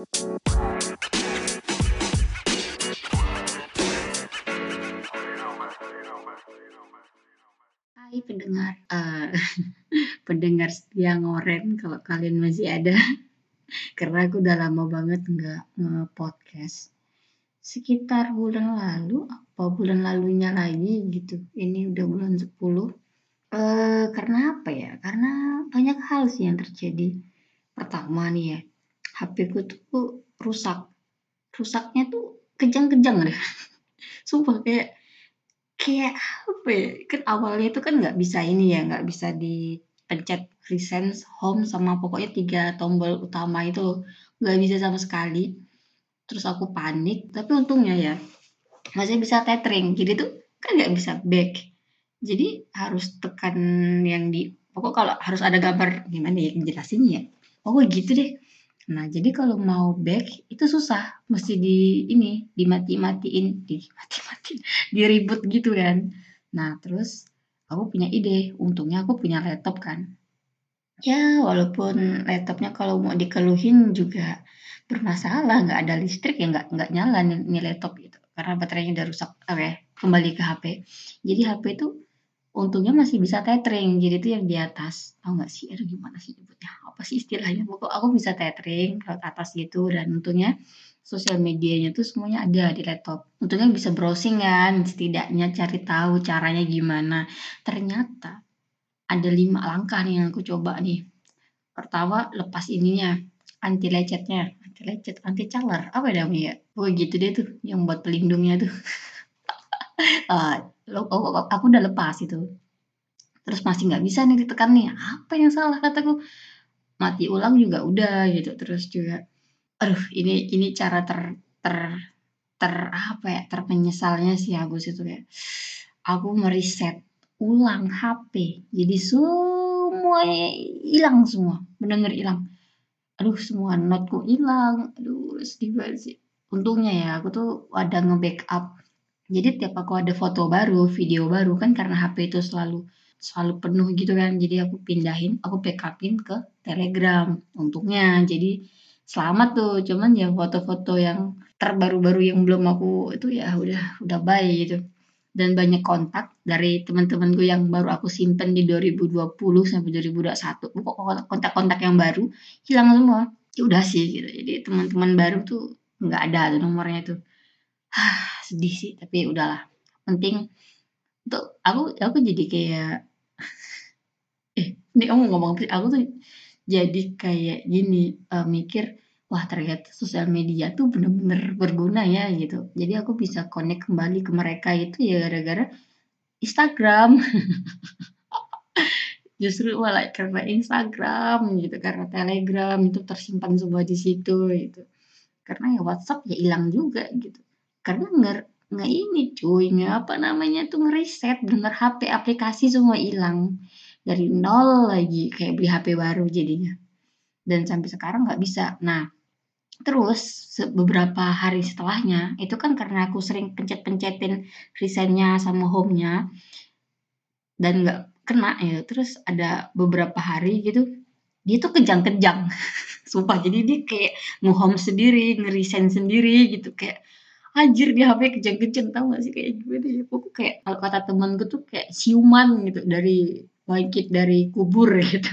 Hai pendengar, uh, pendengar setia ngoren kalau kalian masih ada. Karena aku udah lama banget nggak nge-podcast. Sekitar bulan lalu, apa bulan lalunya lagi gitu. Ini udah bulan 10. Uh, karena apa ya? Karena banyak hal sih yang terjadi. Pertama nih ya, HP ku tuh rusak. Rusaknya tuh kejang-kejang deh. Sumpah kayak kayak apa ya? Kan awalnya itu kan nggak bisa ini ya, nggak bisa dipencet resense, home sama pokoknya tiga tombol utama itu nggak bisa sama sekali. Terus aku panik, tapi untungnya ya masih bisa tethering. Jadi tuh kan nggak bisa back. Jadi harus tekan yang di pokok kalau harus ada gambar gimana ya jelasinnya ya. Oh gitu deh. Nah, jadi kalau mau back itu susah, mesti di ini, dimati-matiin, dimati-matiin, diribut gitu kan. Nah, terus aku punya ide, untungnya aku punya laptop kan. Ya, walaupun laptopnya kalau mau dikeluhin juga bermasalah, nggak ada listrik ya nggak nggak nyala nih, nih laptop gitu. Karena baterainya udah rusak, oke, kembali ke HP. Jadi HP itu untungnya masih bisa tethering, jadi itu yang di atas, tahu nggak sih? Aduh gimana sih nyebutnya? Apa sih istilahnya? Pokok aku bisa tethering ke atas gitu dan untungnya sosial medianya tuh semuanya ada di laptop. Untungnya bisa browsing kan, setidaknya cari tahu caranya gimana. Ternyata ada lima langkah nih yang aku coba nih. Pertama, lepas ininya, anti lecetnya, anti lecet, anti calar, apa ya namanya ya? Oh gitu deh tuh, yang buat pelindungnya tuh. uh, aku udah lepas itu. Terus masih nggak bisa nih ditekan nih. Apa yang salah kataku? Mati ulang juga udah gitu. Terus juga, aduh ini ini cara ter ter ter apa ya terpenyesalnya sih Agus itu kayak aku mereset ulang HP jadi semua hilang semua benar-benar hilang aduh semua noteku hilang aduh sedih banget sih untungnya ya aku tuh ada nge-backup jadi tiap aku ada foto baru, video baru kan karena HP itu selalu selalu penuh gitu kan. Jadi aku pindahin, aku backupin ke Telegram. Untungnya jadi selamat tuh. Cuman ya foto-foto yang terbaru-baru yang belum aku itu ya udah udah baik gitu. Dan banyak kontak dari teman-teman gue yang baru aku simpen di 2020 sampai 2021. Pokok kontak-kontak yang baru hilang semua. Ya udah sih gitu. Jadi teman-teman baru tuh nggak ada tuh nomornya tuh. sedih sih tapi udahlah. Penting untuk aku aku jadi kayak eh ini kamu ngomong aku tuh jadi kayak gini uh, mikir wah ternyata sosial media tuh bener-bener berguna ya gitu. Jadi aku bisa connect kembali ke mereka itu ya gara-gara Instagram. Justru malah karena Instagram gitu karena Telegram itu tersimpan semua di situ gitu. Karena ya WhatsApp ya hilang juga gitu karena nggak nggak ini cuy, nggak apa namanya tuh ngeriset bener HP aplikasi semua hilang. Dari nol lagi kayak beli HP baru jadinya. Dan sampai sekarang nggak bisa. Nah, terus beberapa hari setelahnya itu kan karena aku sering pencet-pencetin resennya sama home-nya dan nggak kena ya. Terus ada beberapa hari gitu dia tuh kejang-kejang. Sumpah jadi dia kayak nge-home sendiri, ngeresen sendiri gitu kayak anjir di HP kejang-kejang tau gak sih? Kayak gimana ya? Pokoknya kayak kalau kata temen gue tuh kayak siuman gitu dari bangkit dari kubur gitu.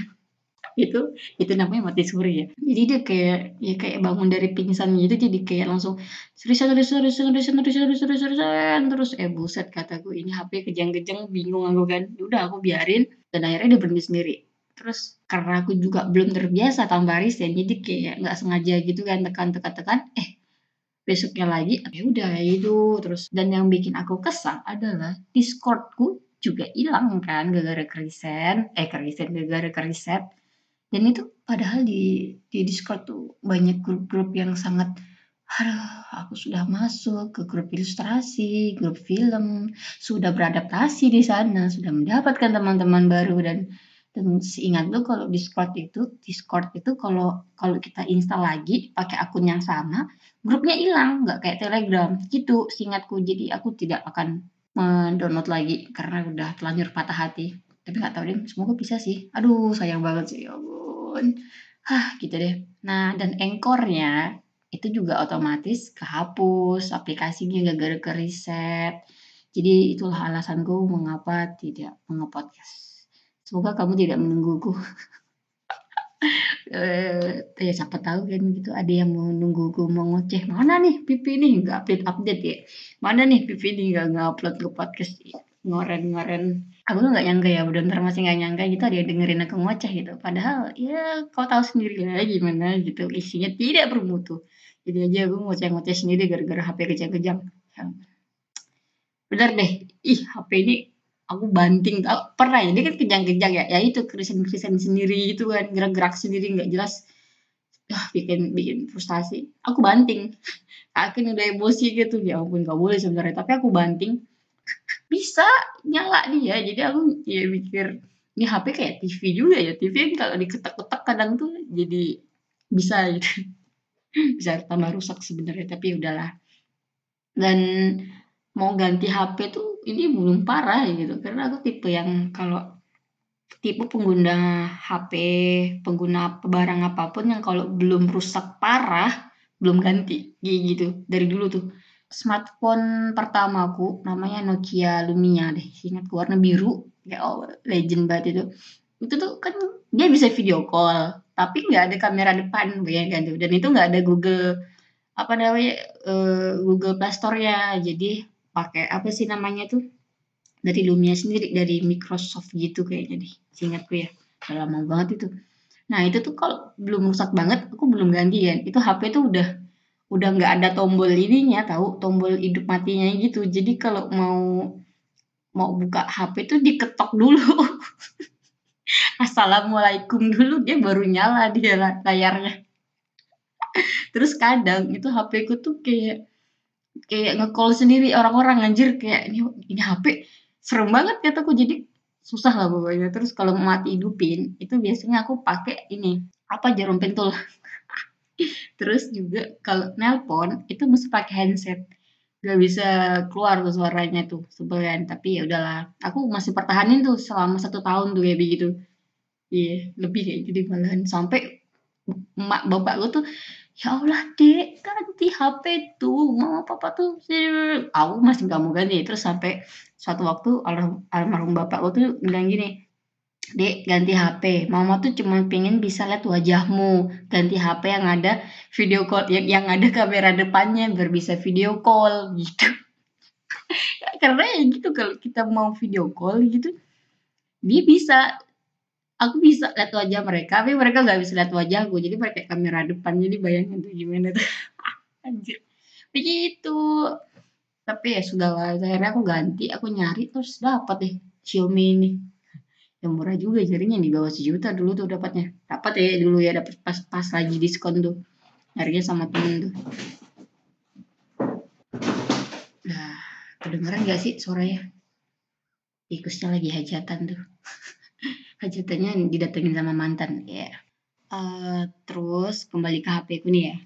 Itu itu namanya mati suri ya. Jadi dia kayak ya kayak bangun dari pingsan gitu jadi kayak langsung seriusan seriusan seriusan seriusan seriusan seriusan seriusan terus eh buset kata gue ini HP kejang-kejang bingung aku kan. Ya udah aku biarin. Dan akhirnya dia berhenti sendiri. Terus karena aku juga belum terbiasa tambah reset jadi kayak nggak sengaja gitu kan tekan tekan tekan eh besoknya lagi ya udah itu. Terus dan yang bikin aku kesal adalah Discordku juga hilang kan gara-gara kerisen eh kerisen gara-gara keriset. Dan itu padahal di di Discord tuh banyak grup-grup yang sangat Aduh, aku sudah masuk ke grup ilustrasi, grup film, sudah beradaptasi di sana, sudah mendapatkan teman-teman baru dan dan seingat tuh kalau Discord itu, Discord itu kalau kalau kita install lagi pakai akun yang sama, grupnya hilang, nggak kayak Telegram. Gitu seingatku. Jadi aku tidak akan mendownload lagi karena udah terlanjur patah hati. Tapi nggak tahu deh, semoga bisa sih. Aduh, sayang banget sih, ya ampun. Hah, gitu deh. Nah, dan engkornya itu juga otomatis kehapus aplikasinya gara-gara ke reset. Jadi itulah alasanku mengapa tidak mengepodcast. Semoga kamu tidak menungguku. eh ya siapa tahu kan gitu. Ada yang mau nungguku mau ngoceh. Mana nih pipi nih? Nggak update update ya? Mana nih pipi nih? Nggak ngupload ke podcast ngoren-ngoren. Aku tuh nggak nyangka ya benar masih nggak nyangka gitu ada yang dengerin aku ngoceh gitu. Padahal ya kau tahu sendiri lah gimana gitu. Isinya tidak bermutu. Jadi aja aku ngoceh-ngoceh sendiri gara-gara HP kejang-kejang. Bener deh. Ih HP ini aku banting tau pernah ya dia kan kejang-kejang ya. Ya itu krisan-krisan sendiri itu kan gerak-gerak sendiri nggak jelas. Ah bikin bikin frustasi. Aku banting. Akhirnya udah emosi gitu. Ya ampun gak boleh sebenarnya. Tapi aku banting. Bisa nyala dia. Jadi aku ya mikir ini HP kayak TV juga ya. TV kan kalau diketak-ketak kadang tuh jadi bisa gitu. Bisa tambah rusak sebenarnya tapi udahlah. Dan mau ganti HP tuh ini belum parah gitu. Karena aku tipe yang kalau tipe pengguna HP pengguna barang apa pun yang kalau belum rusak parah belum ganti gitu. Dari dulu tuh. Smartphone pertamaku namanya Nokia Lumia deh ingat warna biru. Ya oh legend banget itu. Itu tuh kan dia bisa video call tapi nggak ada kamera depan bayangkan tuh. Dan itu nggak ada Google apa namanya uh, Google Play Store ya jadi pakai apa sih namanya tuh? Dari Lumia sendiri dari Microsoft gitu kayaknya deh seingatku ya. Udah lama banget itu. Nah itu tuh kalau belum rusak banget aku belum ganti kan itu HP tuh udah udah nggak ada tombol ininya tahu? Tombol hidup matinya gitu. Jadi kalau mau mau buka HP tuh diketok dulu. Assalamualaikum dulu dia baru nyala dia layarnya. Terus kadang itu HP ku tuh kayak kayak nge-call sendiri orang-orang anjir kayak ini ini HP serem banget kataku. Jadi susah lah pokoknya. Terus kalau mati hidupin itu biasanya aku pakai ini apa jarum pentul. Terus juga kalau nelpon itu mesti pakai handset. Gak bisa keluar tuh suaranya tuh sebenarnya tapi ya udahlah aku masih pertahanin tuh selama satu tahun tuh kayak begitu. Iya yeah, lebih kayak gitu malahan. Sampai emak bapak gue tuh ya Allah dek ganti HP tuh. Mama papa tuh aku masih nggak mau ganti. Terus sampai suatu waktu almarhum bapak gue tuh bilang gini dek ganti HP mama tuh cuma pengen bisa lihat wajahmu. Ganti HP yang ada video call yang, yang ada kamera depannya biar bisa video call gitu. Karena ya gitu kalau kita mau video call gitu. Dia bisa aku bisa lihat wajah mereka tapi mereka nggak bisa lihat wajahku jadi pakai kamera depan jadi bayangin tuh gimana tuh. Anjir. Begitu. Tapi ya sudah lah akhirnya aku ganti aku nyari terus dapat deh Xiaomi ini. Yang murah juga jadinya di bawah sejuta dulu tuh dapatnya. Dapat ya dulu ya dapat pas pas lagi diskon tuh. Harganya sama temen tuh. Nah kedengeran gak sih suaranya? Tikusnya lagi hajatan tuh hajatannya didatengin sama mantan ya yeah. uh, terus kembali ke HP ku nih ya.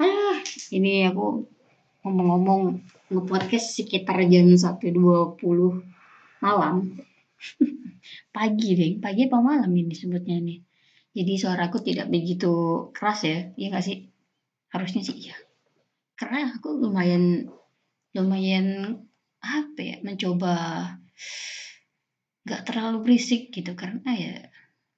Ah ini aku ngomong-ngomong nge-podcast sekitar jam 1.20 malam. Pagi deh pagi apa malam ini sebutnya nih jadi suaraku tidak begitu keras ya iya gak sih? Harusnya sih iya. Karena aku lumayan lumayan apa ya mencoba nggak terlalu berisik gitu karena ya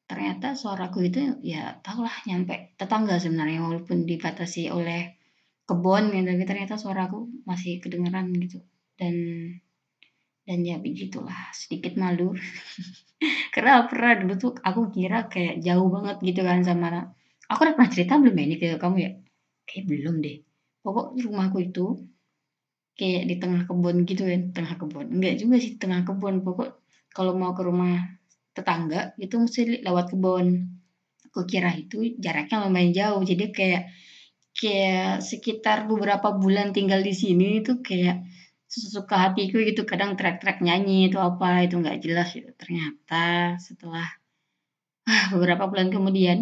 ternyata suaraku itu ya tahulah nyampe tetangga sebenarnya walaupun dibatasi oleh kebun gitu tapi ternyata suaraku masih kedengeran gitu. Dan dan ya begitulah sedikit malu. Karena pernah dulu tuh aku kira kayak jauh banget gitu kan sama aku udah pernah cerita belum ya ini ke kamu ya? Kayak belum deh. Pokok rumahku itu kayak di tengah kebun gitu kan tengah kebun enggak juga sih tengah kebun pokok kalau mau ke rumah tetangga itu mesti lewat kebun. Aku kira itu jaraknya lumayan jauh. Jadi kayak kayak sekitar beberapa bulan tinggal di sini itu kayak sesuka hatiku gitu. Kadang trek-trek nyanyi itu apa itu nggak jelas gitu. ternyata setelah ah, beberapa bulan kemudian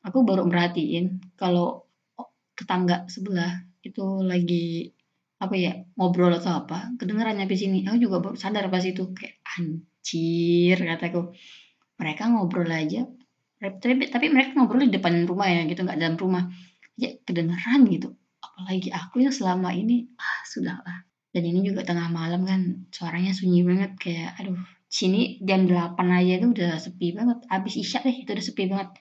aku baru merhatiin kalau tetangga sebelah itu lagi apa ya ngobrol atau apa. Kedengerannya di sini aku juga baru sadar pas itu kayak anjir kataku mereka ngobrol aja. Tapi, tapi mereka ngobrol di depan rumah ya gitu nggak dalam rumah. Ya kedengeran gitu. Apalagi aku yang selama ini ah sudahlah dan ini juga tengah malam kan suaranya sunyi banget kayak aduh sini jam 8 aja tuh udah sepi banget. Abis isya deh itu udah sepi banget.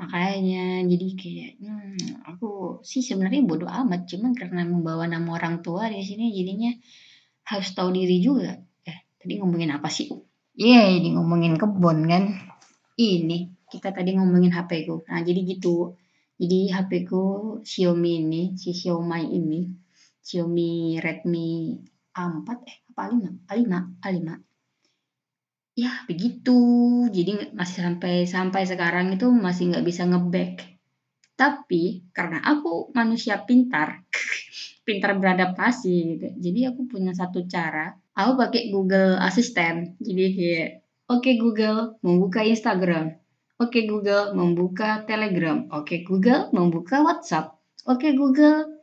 Makanya jadi kayak hmm, aku sih sebenarnya bodoh amat cuman karena membawa nama orang tua di sini jadinya harus tahu diri juga. Eh tadi ngomongin apa sih iya ini ngomongin kebun kan. Ini kita tadi ngomongin HP ku. Nah jadi gitu. Jadi HP ku Xiaomi ini si Xiaomi ini Xiaomi Redmi A4 eh apa A5 A5 A5 ya begitu. Jadi masih sampai sampai sekarang itu masih nggak bisa ngeback. Tapi karena aku manusia pintar pintar beradaptasi gitu jadi aku punya satu cara aku pakai Google Assistant. Jadi kayak oke okay, Google membuka Instagram. Oke okay, Google membuka Telegram. Oke okay, Google membuka WhatsApp. Oke okay, Google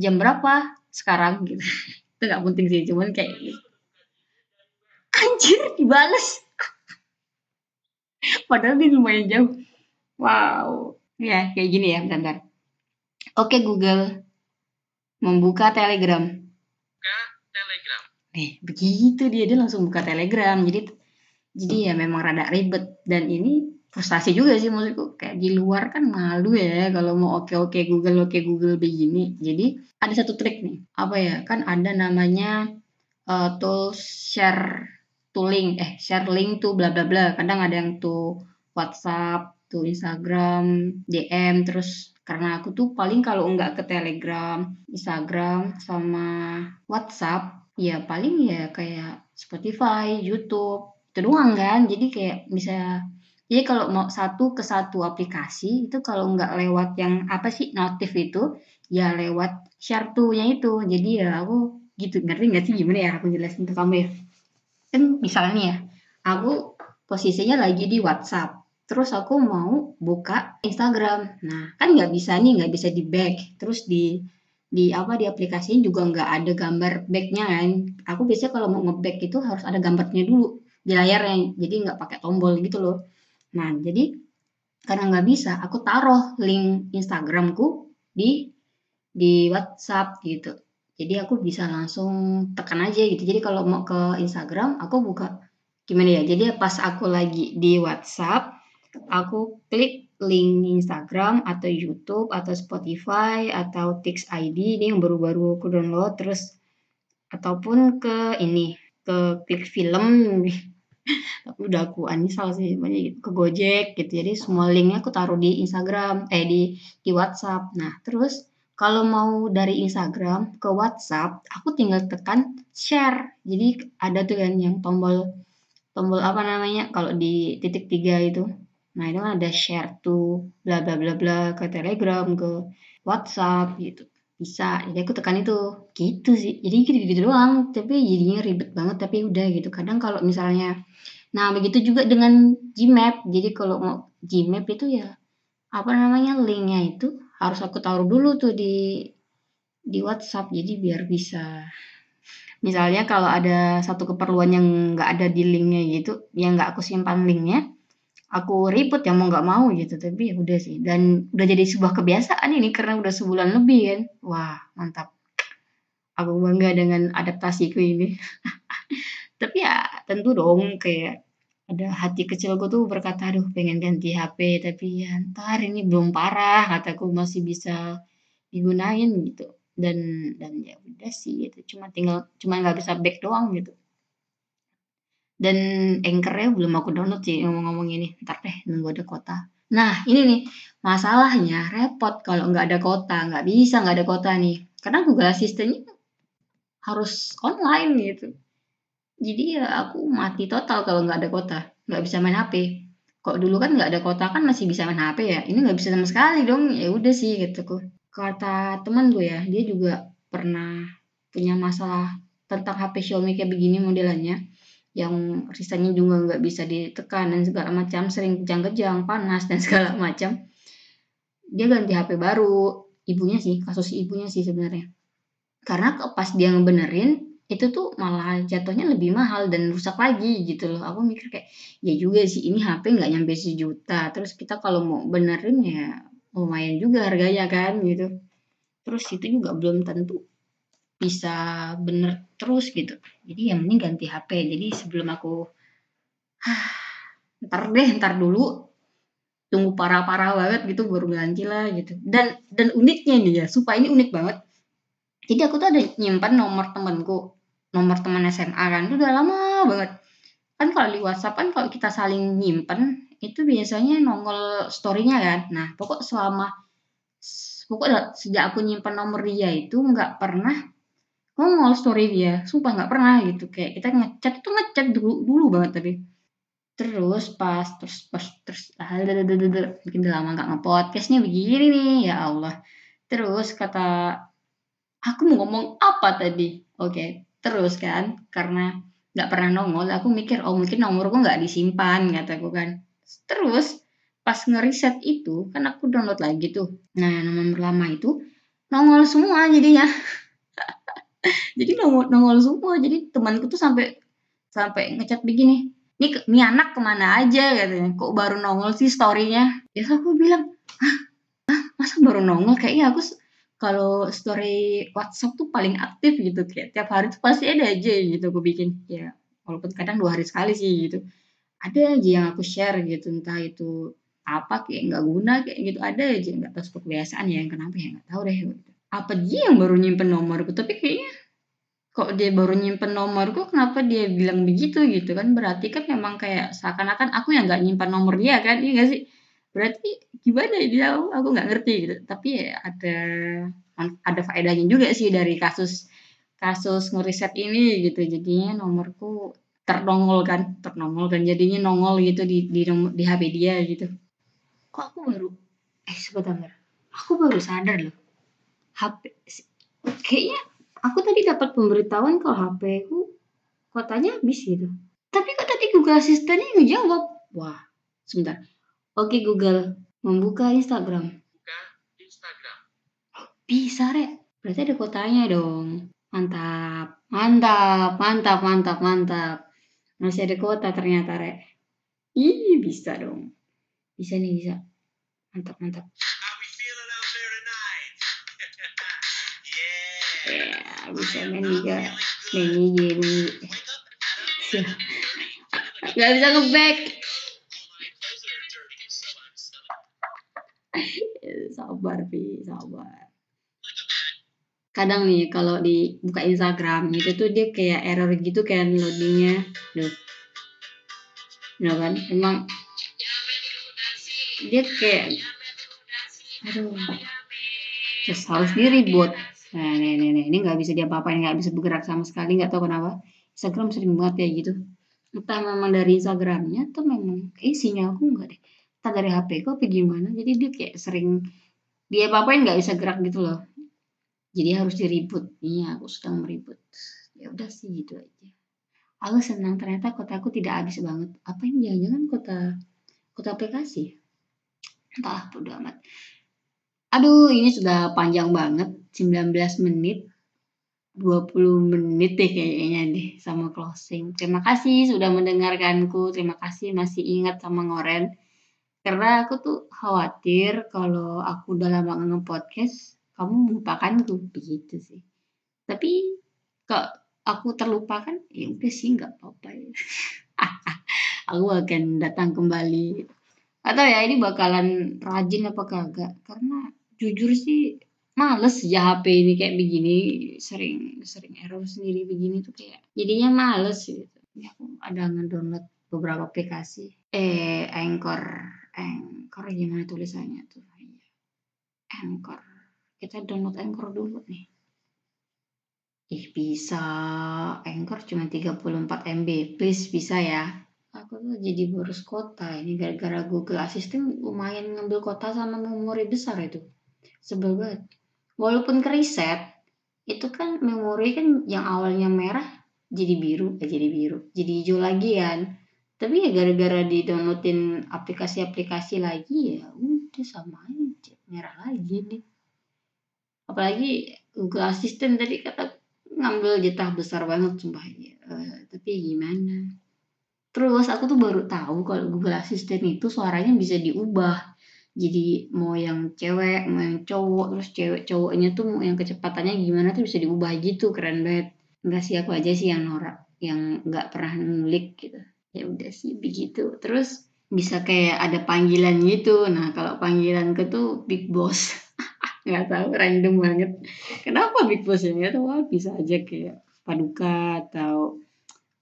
jam berapa? Sekarang gitu. Itu nggak penting sih cuman kayak anjir dibales. Padahal ini lumayan jauh. Wow. Ya kayak gini ya bentar, oke Google membuka Telegram buka Telegram nih begitu dia dia langsung buka Telegram. Jadi jadi ya memang rada ribet. Dan ini frustasi juga sih maksudku. Kayak di luar kan malu ya kalau mau oke oke Google oke Google begini. Jadi ada satu trik nih. Apa ya? Kan ada namanya uh, tools share link eh share link tuh bla bla bla. Kadang ada yang tuh WhatsApp tuh Instagram DM terus karena aku tuh paling kalau enggak ke Telegram Instagram sama WhatsApp ya paling ya kayak Spotify YouTube itu doang kan. Jadi kayak bisa jadi kalau mau satu ke satu aplikasi itu kalau nggak lewat yang apa sih notif itu ya lewat share to-nya itu. Jadi ya aku gitu. Ngerti nggak sih gimana ya aku jelasin ke kamu ya? Kan misalnya ya aku posisinya lagi di WhatsApp terus aku mau buka Instagram. Nah kan nggak bisa nih nggak bisa di back terus di di apa di aplikasinya juga nggak ada gambar backnya kan aku biasanya kalau mau ngeback itu harus ada gambarnya dulu di layarnya jadi nggak pakai tombol gitu loh nah jadi karena nggak bisa aku taruh link Instagramku di di WhatsApp gitu jadi aku bisa langsung tekan aja gitu. Jadi kalau mau ke Instagram, aku buka gimana ya? Jadi pas aku lagi di WhatsApp, aku klik link Instagram atau YouTube atau Spotify atau Tix ID ini yang baru-baru aku download terus ataupun ke ini ke klik film tapi udah aku uninstall sih banyak gitu, ke Gojek gitu jadi semua linknya aku taruh di Instagram eh di di WhatsApp nah terus kalau mau dari Instagram ke WhatsApp, aku tinggal tekan share. Jadi ada tuh kan yang tombol tombol apa namanya kalau di titik tiga itu. Nah itu kan ada share tuh bla bla bla bla ke Telegram ke WhatsApp gitu. Bisa. Jadi aku tekan itu. Gitu sih. Jadi gitu gitu doang. Tapi jadinya ribet banget. Tapi udah gitu. Kadang kalau misalnya nah begitu juga dengan Gmap. Jadi kalau mau Gmap itu ya apa namanya linknya itu harus aku taruh dulu tuh di di WhatsApp. Jadi biar bisa. Misalnya kalau ada satu keperluan yang nggak ada di linknya gitu yang nggak aku simpan linknya aku ribut yang mau nggak mau gitu tapi ya udah sih dan udah jadi sebuah kebiasaan ini karena udah sebulan lebih kan wah mantap aku bangga dengan adaptasiku ini tapi ya tentu dong kayak ada hati kecilku tuh berkata, "Aduh pengen ganti HP, tapi ya ntar ini belum parah," kataku, "masih bisa digunain," gitu. Dan dan ya udah sih gitu, cuma tinggal cuma nggak bisa back doang gitu. Dan anchor belum aku download sih ngomong-ngomong ini, ntar deh nunggu ada kota. Nah ini nih, masalahnya repot kalau nggak ada kota, nggak bisa nggak ada kota nih, karena Google Assistant harus online gitu. Jadi ya aku mati total kalau nggak ada kota, nggak bisa main HP. Kok dulu kan nggak ada kota kan masih bisa main HP ya, ini nggak bisa sama sekali dong, ya udah sih gitu kok. Kata teman gue ya, dia juga pernah punya masalah tentang HP Xiaomi kayak begini modelannya, yang risanya juga nggak bisa ditekan dan segala macam, sering kejang-kejang, panas dan segala macam. Dia ganti HP baru, ibunya sih, kasus ibunya sih sebenarnya. Karena pas dia ngebenerin, itu tuh malah jatuhnya lebih mahal dan rusak lagi gitu loh. Aku mikir kayak, ya juga sih ini HP nggak nyampe sejuta. Terus kita kalau mau benerin ya lumayan juga harganya kan gitu terus itu juga belum tentu bisa bener terus gitu. Jadi yang ini ganti HP jadi sebelum aku ntar deh ntar dulu. Tunggu parah-parah banget gitu baru ganti lah gitu. Dan dan uniknya nih ya supaya ini unik banget. Jadi aku tuh ada nyimpan nomor temenku nomor teman SMA kan. Itu udah lama banget. Kan kalau di WhatsApp kan kalau kita saling nyimpen itu biasanya nongol storynya kan. Nah pokok selama pokok sejak aku nyimpan nomor dia itu nggak pernah nongol story dia. Sumpah nggak pernah gitu. Kayak kita ngechat itu ngechat dulu dulu banget tapi. Terus pas terus pas terus mungkin udah lama nggak ngepodcastnya begini nih ya Allah. Terus kata aku mau ngomong apa tadi? Oke okay. terus kan karena nggak pernah nongol aku mikir oh mungkin nomorku nggak disimpan kataku kan. Terus pas ngeriset itu kan aku download lagi tuh. Nah nomor lama itu nongol semua jadinya jadi nongol nongol semua. Jadi temanku tuh sampai sampai ngechat begini ini ini anak ke mana aja? katanya. Kok baru nongol sih storynya? Ya aku bilang hah, hah? Masa baru nongol? Kayaknya aku kalau story WhatsApp tuh paling aktif gitu. Kayak tiap hari tuh pasti ada aja gitu aku bikin. Ya walaupun kadang dua hari sekali sih gitu. Ada aja yang aku share gitu. Entah itu apa kayak nggak guna kayak gitu. Ada aja nggak tahu kebiasaan ya. Kenapa ya? Nggak tahu deh gitu. Apa dia yang baru nyimpen nomorku? Tapi kayaknya kok dia baru nyimpen nomorku kenapa dia bilang begitu gitu kan? Berarti kan memang kayak seakan-akan aku yang nggak nyimpan nomor dia kan iya gak sih? Berarti gimana dia aku nggak ngerti gitu. Tapi ya ada ada faedahnya juga sih dari kasus kasus ngeriset ini gitu. Jadinya nomorku ternongol kan ternongol kan. Jadinya nongol gitu di di di HP dia gitu. Kok aku baru eh sebentar. Aku baru sadar loh. HP kayaknya aku tadi dapat pemberitahuan kalau HP ku kotanya habis gitu. Tapi kok tadi Google Asistennya ngejawab. Wah, sebentar. Oke Google, membuka Instagram. Buka Instagram. Oh, bisa, Rek. Berarti ada kotanya dong. Mantap, mantap, mantap, mantap, mantap. Masih ada kota ternyata, Rek. Ih, bisa dong. Bisa nih, bisa. Mantap, mantap. Bisa main juga. Main game nggak bisa ngeback. Sabar pi sabar. Kadang nih kalau di buka Instagram itu tuh dia kayak error gitu kayak loadingnya. Duh. Ya kan? Emang dia kayak aduh terus harus buat Nah, nih, nih, nih. Ini nggak bisa diapa-apain, nggak bisa bergerak sama sekali, nggak tahu kenapa. Instagram sering banget ya gitu. Entah memang dari Instagramnya atau memang kayak sinyal aku nggak deh. Entah dari HP ku apa gimana. Jadi dia kayak sering dia apa-apain nggak bisa gerak gitu loh. Jadi harus diribut. Iya, aku sedang meribut. Ya udah sih gitu aja. Aku senang ternyata kotaku tidak habis banget. Apa yang jangan-jangan kota kota aplikasi? Entah, bodo amat. Aduh, ini sudah panjang banget 19 menit 20 menit deh kayaknya deh sama closing. Terima kasih sudah mendengarkanku. Terima kasih masih ingat sama Ngoren. Karena aku tuh khawatir kalau aku udah lama nge-podcast, kamu melupakanku begitu sih. Tapi kok aku terlupakan, ya udah sih nggak apa-apa ya. aku akan datang kembali. Atau ya ini bakalan rajin apa kagak? Karena jujur sih males ya HP ini kayak begini sering sering error sendiri begini tuh kayak jadinya males gitu. Ya aku ada ngedownload beberapa aplikasi. Eh Anchor Anchor gimana tulisannya tuh? Iya. Anchor. Kita download Anchor dulu nih. Ih bisa. Anchor cuma 34 MB please bisa ya. Aku tuh jadi boros kota ini gara-gara Google Assistant lumayan ngambil kota sama memori besar itu. Sebel banget walaupun keriset itu kan memori kan yang awalnya merah jadi biru eh jadi biru jadi hijau lagi kan. Tapi ya gara-gara di downloadin aplikasi-aplikasi lagi ya udah sama aja merah lagi nih. Apalagi Google Assistant tadi kata ngambil jatah besar banget sumpah. Uh, tapi gimana? Terus aku tuh baru tahu kalau Google Assistant itu suaranya bisa diubah jadi mau yang cewek mau yang cowok terus cewek cowoknya tuh mau yang kecepatannya gimana tuh bisa diubah gitu keren banget. Enggak sih aku aja sih yang norak yang nggak pernah ngulik gitu. Ya udah sih begitu. Terus bisa kayak ada panggilan gitu. Nah kalau panggilan ke tuh big boss. Nggak tahu random banget. Kenapa big boss ya? Nggak tahu bisa aja kayak paduka atau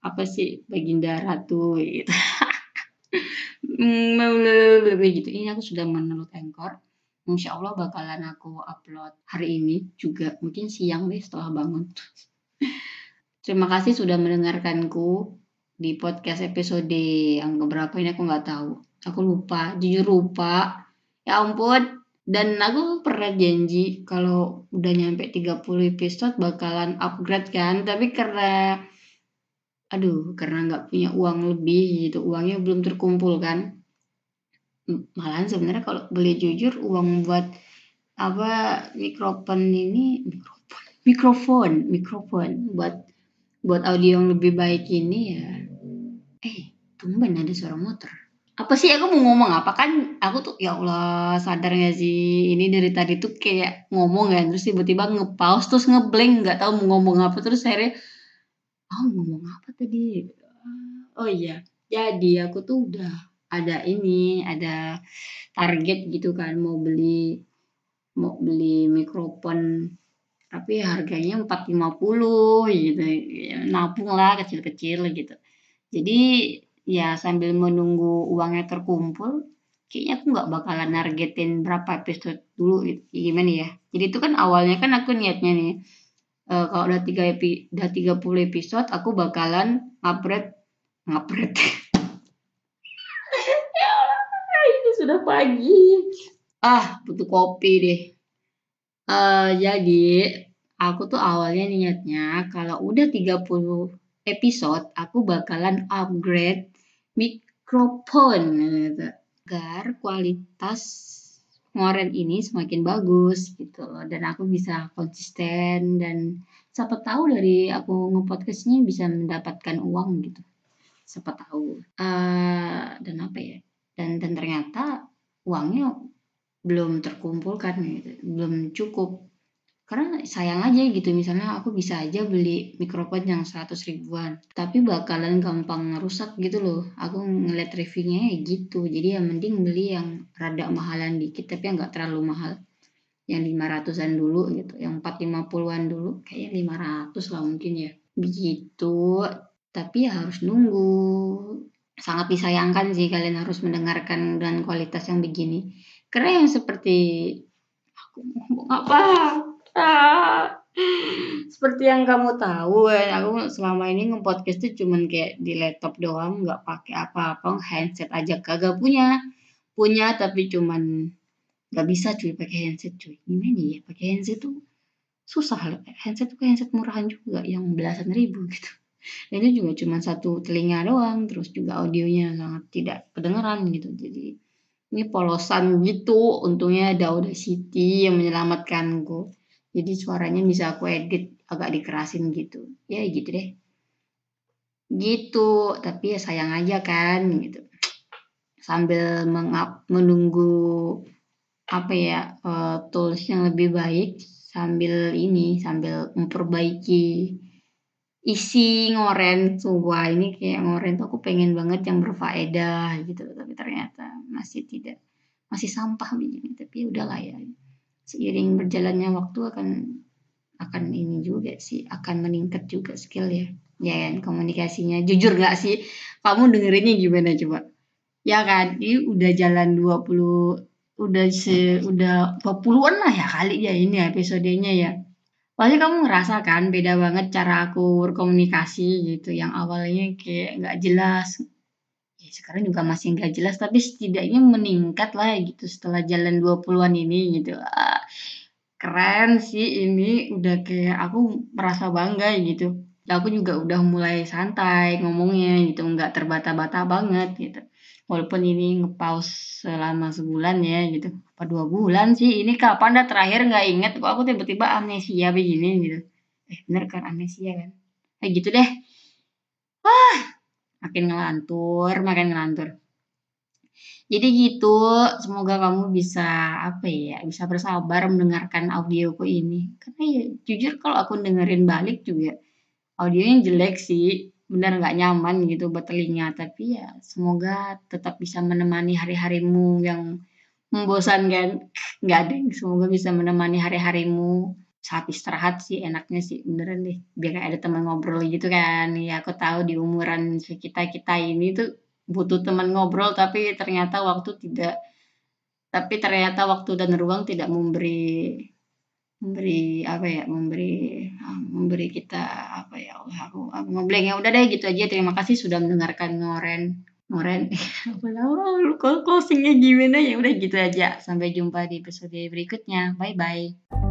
apa sih baginda ratu gitu gitu. Ini aku sudah menurut Anchor. Insya Allah bakalan aku upload hari ini juga. Mungkin siang deh setelah bangun. Terima kasih sudah mendengarkanku di podcast episode yang keberapa ini aku nggak tahu. Aku lupa jujur lupa. Ya ampun. Dan aku pernah janji kalau udah nyampe 30 episode bakalan upgrade kan. Tapi karena aduh karena nggak punya uang lebih gitu. Uangnya belum terkumpul kan. Malahan sebenarnya kalau beli jujur uang buat apa mikrofon ini mikrofon mikrofon mikrofon. Buat buat audio yang lebih baik ini ya. Eh tumben ada suara motor. Apa sih? Aku mau ngomong apa? Kan aku tuh ya Allah sadar gak sih? Ini dari tadi tuh kayak ngomong kan terus tiba-tiba ngepause terus ngeblank nggak tahu mau ngomong apa. Terus akhirnya oh ngomong apa tadi? Oh iya jadi aku tuh udah ada ini ada target gitu kan mau beli mau beli mikrofon tapi harganya 450 gitu ya, nabung lah kecil-kecil gitu. Jadi ya sambil menunggu uangnya terkumpul kayaknya aku nggak bakalan nargetin berapa episode dulu gitu. gimana ya? Jadi itu kan awalnya kan aku niatnya nih uh, kalau udah tiga epi udah 30 episode aku bakalan upgrade ngupgrade. Ya ini sudah pagi. Ah butuh kopi deh. Uh, jadi aku tuh awalnya niatnya kalau udah 30 episode aku bakalan upgrade mikrofon gitu. Agar kualitas ngoren ini semakin bagus gitu loh. Dan aku bisa konsisten dan siapa tahu dari aku ngepodcastnya bisa mendapatkan uang gitu. Siapa tahu. Uh, dan apa ya? Dan dan ternyata uangnya belum terkumpulkan gitu. Belum cukup karena sayang aja gitu misalnya aku bisa aja beli mikrofon yang 100 ribuan tapi bakalan gampang rusak gitu loh. Aku ngeliat reviewnya gitu jadi ya mending beli yang rada mahalan dikit tapi yang gak terlalu mahal. Yang 500an dulu gitu yang 450an dulu kayaknya 500 lah mungkin ya. Begitu tapi ya harus nunggu. Sangat disayangkan sih kalian harus mendengarkan dengan kualitas yang begini. Karena yang seperti aku. Ngomong apa seperti yang kamu tahu kan, aku selama ini nge-podcast tuh cuman kayak di laptop doang, nggak pakai apa-apa, handset aja kagak punya. Punya tapi cuman nggak bisa cuy pakai handset cuy. Gimana ya pakai handset tuh susah loh. Handset tuh kayak handset murahan juga yang belasan ribu gitu. Dan itu juga cuma satu telinga doang, terus juga audionya sangat tidak kedengeran gitu. Jadi ini polosan gitu. Untungnya ada Audacity yang menyelamatkanku jadi suaranya bisa aku edit agak dikerasin gitu. Ya gitu deh. Gitu. Tapi ya sayang aja kan gitu. Sambil mengap, menunggu apa ya uh, tools yang lebih baik sambil ini sambil memperbaiki isi ngoren. Wah ini kayak ngoren tuh aku pengen banget yang berfaedah gitu tapi ternyata masih tidak masih sampah begini. Tapi udahlah ya seiring berjalannya waktu akan akan ini juga sih akan meningkat juga skill ya. Ya kan komunikasinya. Jujur gak sih? Kamu dengerinnya gimana coba? Ya kan ini udah jalan 20 udah se udah 20-an lah ya kali ya ini episodenya ya. Pasti kamu ngerasa kan beda banget cara aku berkomunikasi gitu yang awalnya kayak nggak jelas. Ya sekarang juga masih nggak jelas tapi setidaknya meningkat lah gitu setelah jalan 20-an ini gitu. Ah, keren sih ini. Udah kayak aku merasa bangga gitu. Aku juga udah mulai santai ngomongnya gitu. Nggak terbata-bata banget gitu. Walaupun ini ngepause selama sebulan ya gitu. Apa dua bulan sih? Ini kapan? Dah terakhir nggak inget. Kok aku tiba-tiba amnesia begini gitu. Eh bener kan? Amnesia kan? Kayak gitu deh. Wah makin ngelantur makin ngelantur Jadi gitu, semoga kamu bisa, apa ya, bisa bersabar mendengarkan audioku ini. Karena ya jujur kalau aku dengerin balik juga, audionya jelek sih, bener nggak nyaman gitu buat telinga, tapi ya semoga tetap bisa menemani hari-harimu yang membosankan. Nggak deng, semoga bisa menemani hari-harimu saat istirahat sih enaknya sih, beneran deh, biar ada teman ngobrol gitu kan. Ya aku tahu di umuran kita-kita ini tuh butuh teman ngobrol, tapi ternyata waktu tidak tapi ternyata waktu dan ruang tidak memberi memberi apa ya, memberi eee, memberi kita apa ya, Allah aku aku ya udah deh gitu aja, terima kasih sudah mendengarkan ngoren ngoren apa closing-nya gimana, ya udah gitu aja, sampai jumpa di episode berikutnya, bye-bye.